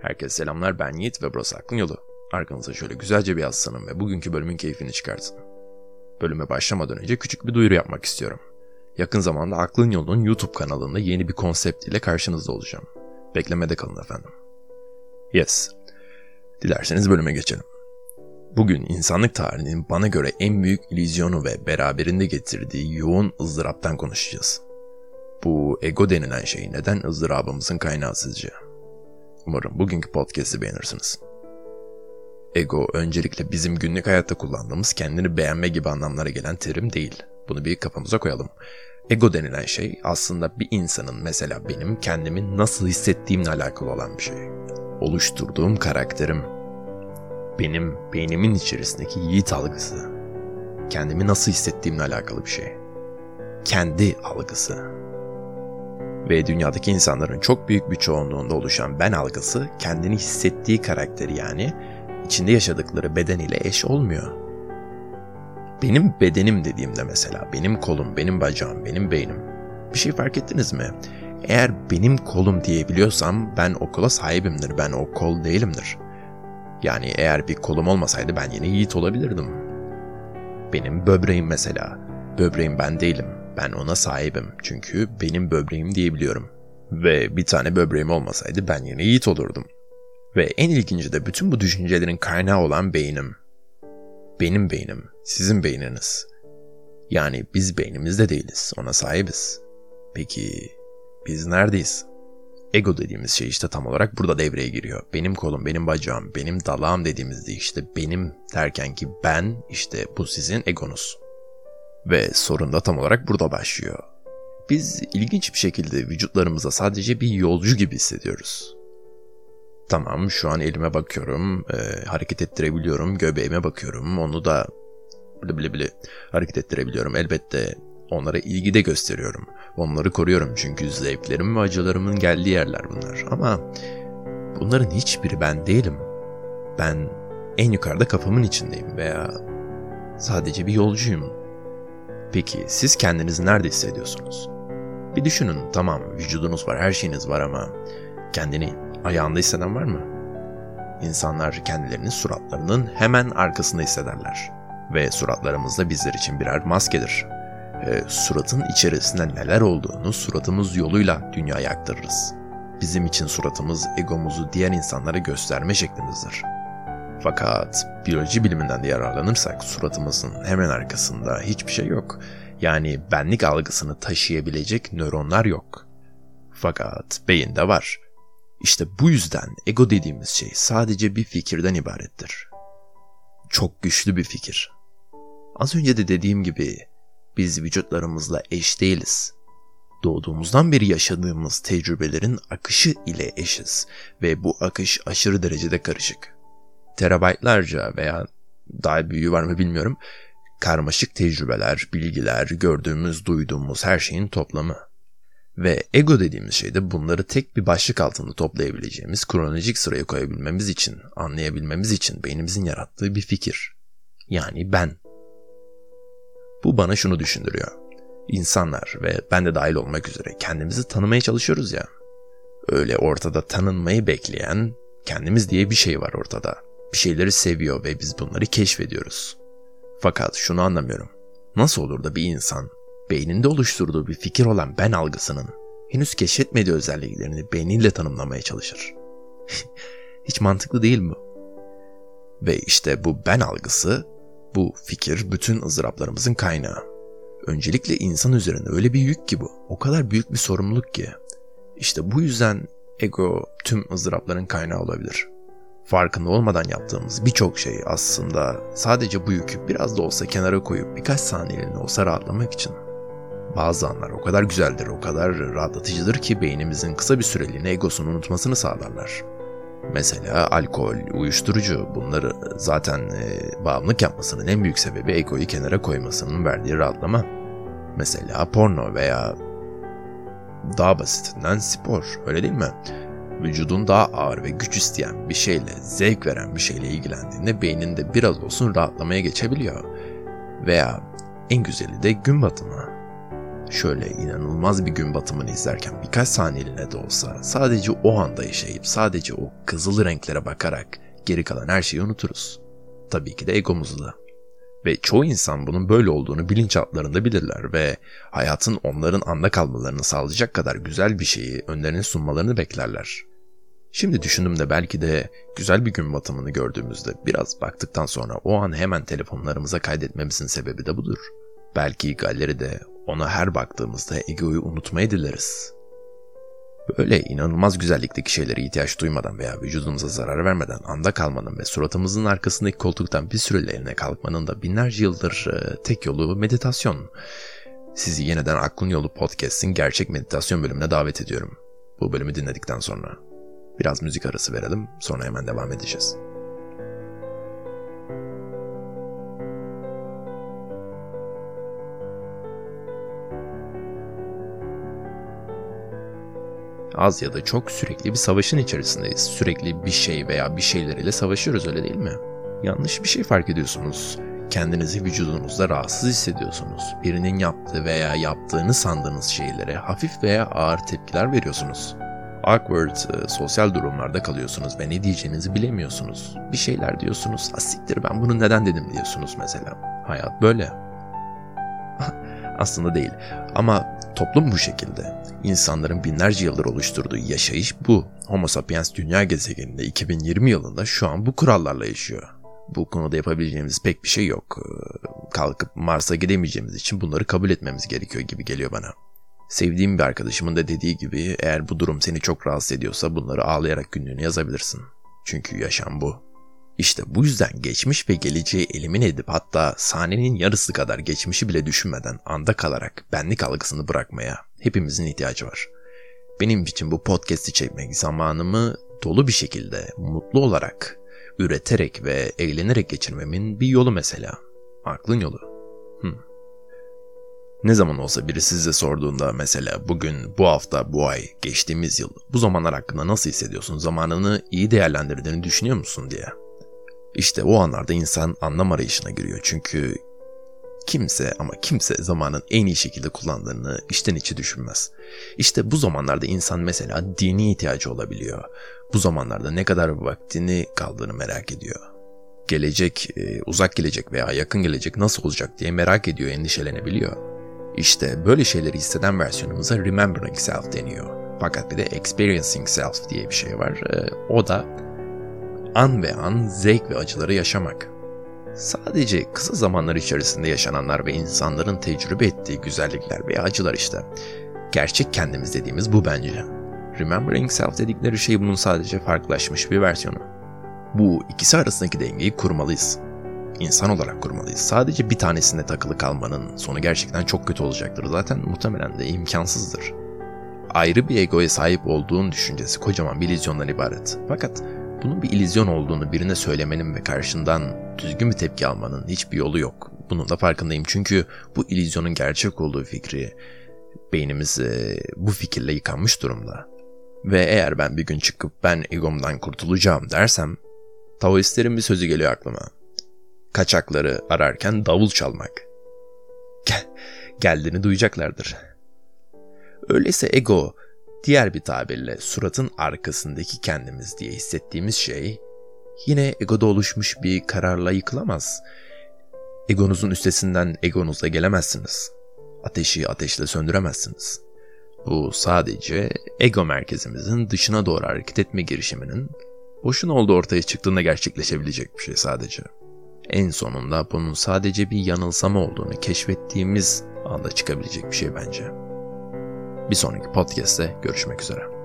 Herkese selamlar ben Yiğit ve burası Aklın Yolu. Arkanıza şöyle güzelce bir yaslanın ve bugünkü bölümün keyfini çıkartın. Bölüme başlamadan önce küçük bir duyuru yapmak istiyorum. Yakın zamanda Aklın Yolu'nun YouTube kanalında yeni bir konsept ile karşınızda olacağım. Beklemede kalın efendim. Yes. Dilerseniz bölüme geçelim. Bugün insanlık tarihinin bana göre en büyük illüzyonu ve beraberinde getirdiği yoğun ızdıraptan konuşacağız. Bu ego denilen şey neden ızdırabımızın kaynağı sizce? Umarım bugünkü podcast'i beğenirsiniz. Ego öncelikle bizim günlük hayatta kullandığımız kendini beğenme gibi anlamlara gelen terim değil. Bunu bir kafamıza koyalım. Ego denilen şey aslında bir insanın mesela benim kendimi nasıl hissettiğimle alakalı olan bir şey. Oluşturduğum karakterim. Benim beynimin içerisindeki yiğit algısı. Kendimi nasıl hissettiğimle alakalı bir şey. Kendi algısı ve dünyadaki insanların çok büyük bir çoğunluğunda oluşan ben algısı kendini hissettiği karakteri yani içinde yaşadıkları beden ile eş olmuyor. Benim bedenim dediğimde mesela benim kolum, benim bacağım, benim beynim. Bir şey fark ettiniz mi? Eğer benim kolum diyebiliyorsam ben o kola sahibimdir, ben o kol değilimdir. Yani eğer bir kolum olmasaydı ben yine yiğit olabilirdim. Benim böbreğim mesela. Böbreğim ben değilim. Ben ona sahibim çünkü benim böbreğim diyebiliyorum. Ve bir tane böbreğim olmasaydı ben yine yiğit olurdum. Ve en ilginci de bütün bu düşüncelerin kaynağı olan beynim. Benim beynim, sizin beyniniz. Yani biz beynimizde değiliz, ona sahibiz. Peki biz neredeyiz? Ego dediğimiz şey işte tam olarak burada devreye giriyor. Benim kolum, benim bacağım, benim dalağım dediğimizde işte benim derken ki ben işte bu sizin egonuz. Ve sorun da tam olarak burada başlıyor. Biz ilginç bir şekilde vücutlarımıza sadece bir yolcu gibi hissediyoruz. Tamam şu an elime bakıyorum, e, hareket ettirebiliyorum, göbeğime bakıyorum, onu da bile bile bile hareket ettirebiliyorum. Elbette onlara ilgi de gösteriyorum. Onları koruyorum çünkü zevklerim ve acılarımın geldiği yerler bunlar. Ama bunların hiçbiri ben değilim. Ben en yukarıda kafamın içindeyim veya sadece bir yolcuyum. Peki siz kendinizi nerede hissediyorsunuz? Bir düşünün tamam vücudunuz var her şeyiniz var ama kendini ayağında hisseden var mı? İnsanlar kendilerini suratlarının hemen arkasında hissederler. Ve suratlarımız da bizler için birer maskedir. E, suratın içerisinde neler olduğunu suratımız yoluyla dünyaya aktarırız. Bizim için suratımız egomuzu diğer insanlara gösterme şeklimizdir. Fakat biyoloji biliminden de yararlanırsak suratımızın hemen arkasında hiçbir şey yok. Yani benlik algısını taşıyabilecek nöronlar yok. Fakat beyinde var. İşte bu yüzden ego dediğimiz şey sadece bir fikirden ibarettir. Çok güçlü bir fikir. Az önce de dediğim gibi biz vücutlarımızla eş değiliz. Doğduğumuzdan beri yaşadığımız tecrübelerin akışı ile eşiz ve bu akış aşırı derecede karışık terabaytlarca veya daha büyüğü var mı bilmiyorum. Karmaşık tecrübeler, bilgiler, gördüğümüz, duyduğumuz her şeyin toplamı. Ve ego dediğimiz şey de bunları tek bir başlık altında toplayabileceğimiz kronolojik sıraya koyabilmemiz için, anlayabilmemiz için beynimizin yarattığı bir fikir. Yani ben. Bu bana şunu düşündürüyor. İnsanlar ve ben de dahil olmak üzere kendimizi tanımaya çalışıyoruz ya. Öyle ortada tanınmayı bekleyen kendimiz diye bir şey var ortada bir şeyleri seviyor ve biz bunları keşfediyoruz. Fakat şunu anlamıyorum. Nasıl olur da bir insan beyninde oluşturduğu bir fikir olan ben algısının henüz keşfetmediği özelliklerini beyniyle tanımlamaya çalışır? Hiç mantıklı değil mi? Ve işte bu ben algısı, bu fikir bütün ızdıraplarımızın kaynağı. Öncelikle insan üzerinde öyle bir yük ki bu. O kadar büyük bir sorumluluk ki. İşte bu yüzden ego tüm ızdırapların kaynağı olabilir farkında olmadan yaptığımız birçok şey aslında sadece bu yükü biraz da olsa kenara koyup birkaç saniyeliğine olsa rahatlamak için. Bazı anlar o kadar güzeldir, o kadar rahatlatıcıdır ki beynimizin kısa bir süreliğine egosunu unutmasını sağlarlar. Mesela alkol, uyuşturucu bunları zaten e, bağımlılık yapmasının en büyük sebebi egoyu kenara koymasının verdiği rahatlama. Mesela porno veya daha basitinden spor öyle değil mi? Vücudun daha ağır ve güç isteyen bir şeyle, zevk veren bir şeyle ilgilendiğinde beyninde biraz olsun rahatlamaya geçebiliyor. Veya en güzeli de gün batımı. şöyle inanılmaz bir gün batımını izlerken birkaç saniyeliğine de olsa sadece o anda yaşayıp sadece o kızıl renklere bakarak geri kalan her şeyi unuturuz. Tabii ki de egomuzu da. Ve çoğu insan bunun böyle olduğunu bilinçaltlarında bilirler ve hayatın onların anda kalmalarını sağlayacak kadar güzel bir şeyi önlerine sunmalarını beklerler. Şimdi düşündüm de belki de güzel bir gün batımını gördüğümüzde biraz baktıktan sonra o an hemen telefonlarımıza kaydetmemizin sebebi de budur. Belki galeride ona her baktığımızda egoyu unutmayı dileriz. Böyle inanılmaz güzellikteki şeylere ihtiyaç duymadan veya vücudumuza zarar vermeden anda kalmanın ve suratımızın arkasındaki koltuktan bir süreliğine kalkmanın da binlerce yıldır e, tek yolu meditasyon. Sizi yeniden Aklın Yolu Podcast'in gerçek meditasyon bölümüne davet ediyorum. Bu bölümü dinledikten sonra. Biraz müzik arası verelim sonra hemen devam edeceğiz. Az ya da çok sürekli bir savaşın içerisindeyiz. Sürekli bir şey veya bir şeyler ile savaşıyoruz öyle değil mi? Yanlış bir şey fark ediyorsunuz. Kendinizi vücudunuzda rahatsız hissediyorsunuz. Birinin yaptığı veya yaptığını sandığınız şeylere hafif veya ağır tepkiler veriyorsunuz. Awkward, e, sosyal durumlarda kalıyorsunuz ve ne diyeceğinizi bilemiyorsunuz. Bir şeyler diyorsunuz, asiktir ben bunu neden dedim diyorsunuz mesela. Hayat böyle. Aslında değil ama toplum bu şekilde. İnsanların binlerce yıldır oluşturduğu yaşayış bu. Homo sapiens dünya gezegeninde 2020 yılında şu an bu kurallarla yaşıyor. Bu konuda yapabileceğimiz pek bir şey yok. Ee, kalkıp Mars'a gidemeyeceğimiz için bunları kabul etmemiz gerekiyor gibi geliyor bana. Sevdiğim bir arkadaşımın da dediği gibi eğer bu durum seni çok rahatsız ediyorsa bunları ağlayarak günlüğüne yazabilirsin. Çünkü yaşam bu. İşte bu yüzden geçmiş ve geleceği elimin edip hatta sahnenin yarısı kadar geçmişi bile düşünmeden anda kalarak benlik algısını bırakmaya hepimizin ihtiyacı var. Benim için bu podcast'i çekmek zamanımı dolu bir şekilde, mutlu olarak, üreterek ve eğlenerek geçirmemin bir yolu mesela. Aklın yolu. Hmm. Ne zaman olsa biri size sorduğunda mesela bugün, bu hafta, bu ay, geçtiğimiz yıl bu zamanlar hakkında nasıl hissediyorsun, zamanını iyi değerlendirdiğini düşünüyor musun diye. İşte o anlarda insan anlam arayışına giriyor çünkü kimse ama kimse zamanın en iyi şekilde kullandığını içten içe düşünmez. İşte bu zamanlarda insan mesela dini ihtiyacı olabiliyor. Bu zamanlarda ne kadar vaktini kaldığını merak ediyor. Gelecek, e, uzak gelecek veya yakın gelecek nasıl olacak diye merak ediyor, endişelenebiliyor. İşte böyle şeyleri hisseden versiyonumuza remembering self deniyor. Fakat bir de experiencing self diye bir şey var. E, o da an ve an zevk ve acıları yaşamak. Sadece kısa zamanlar içerisinde yaşananlar ve insanların tecrübe ettiği güzellikler ve acılar işte. Gerçek kendimiz dediğimiz bu bence. Remembering Self dedikleri şey bunun sadece farklılaşmış bir versiyonu. Bu ikisi arasındaki dengeyi kurmalıyız. İnsan olarak kurmalıyız. Sadece bir tanesinde takılı kalmanın sonu gerçekten çok kötü olacaktır. Zaten muhtemelen de imkansızdır. Ayrı bir egoya sahip olduğun düşüncesi kocaman bir illüzyondan ibaret. Fakat bunun bir illüzyon olduğunu birine söylemenin ve karşından düzgün bir tepki almanın hiçbir yolu yok. Bunun da farkındayım çünkü bu illüzyonun gerçek olduğu fikri beynimiz e, bu fikirle yıkanmış durumda. Ve eğer ben bir gün çıkıp ben egomdan kurtulacağım dersem, Taoistlerin bir sözü geliyor aklıma. Kaçakları ararken davul çalmak. Gel, geldiğini duyacaklardır. Öyleyse ego Diğer bir tabirle suratın arkasındaki kendimiz diye hissettiğimiz şey yine egoda oluşmuş bir kararla yıkılamaz. Egonuzun üstesinden egonuzla gelemezsiniz. Ateşi ateşle söndüremezsiniz. Bu sadece ego merkezimizin dışına doğru hareket etme girişiminin boşun olduğu ortaya çıktığında gerçekleşebilecek bir şey sadece. En sonunda bunun sadece bir yanılsama olduğunu keşfettiğimiz anda çıkabilecek bir şey bence. Bir sonraki podcast'te görüşmek üzere.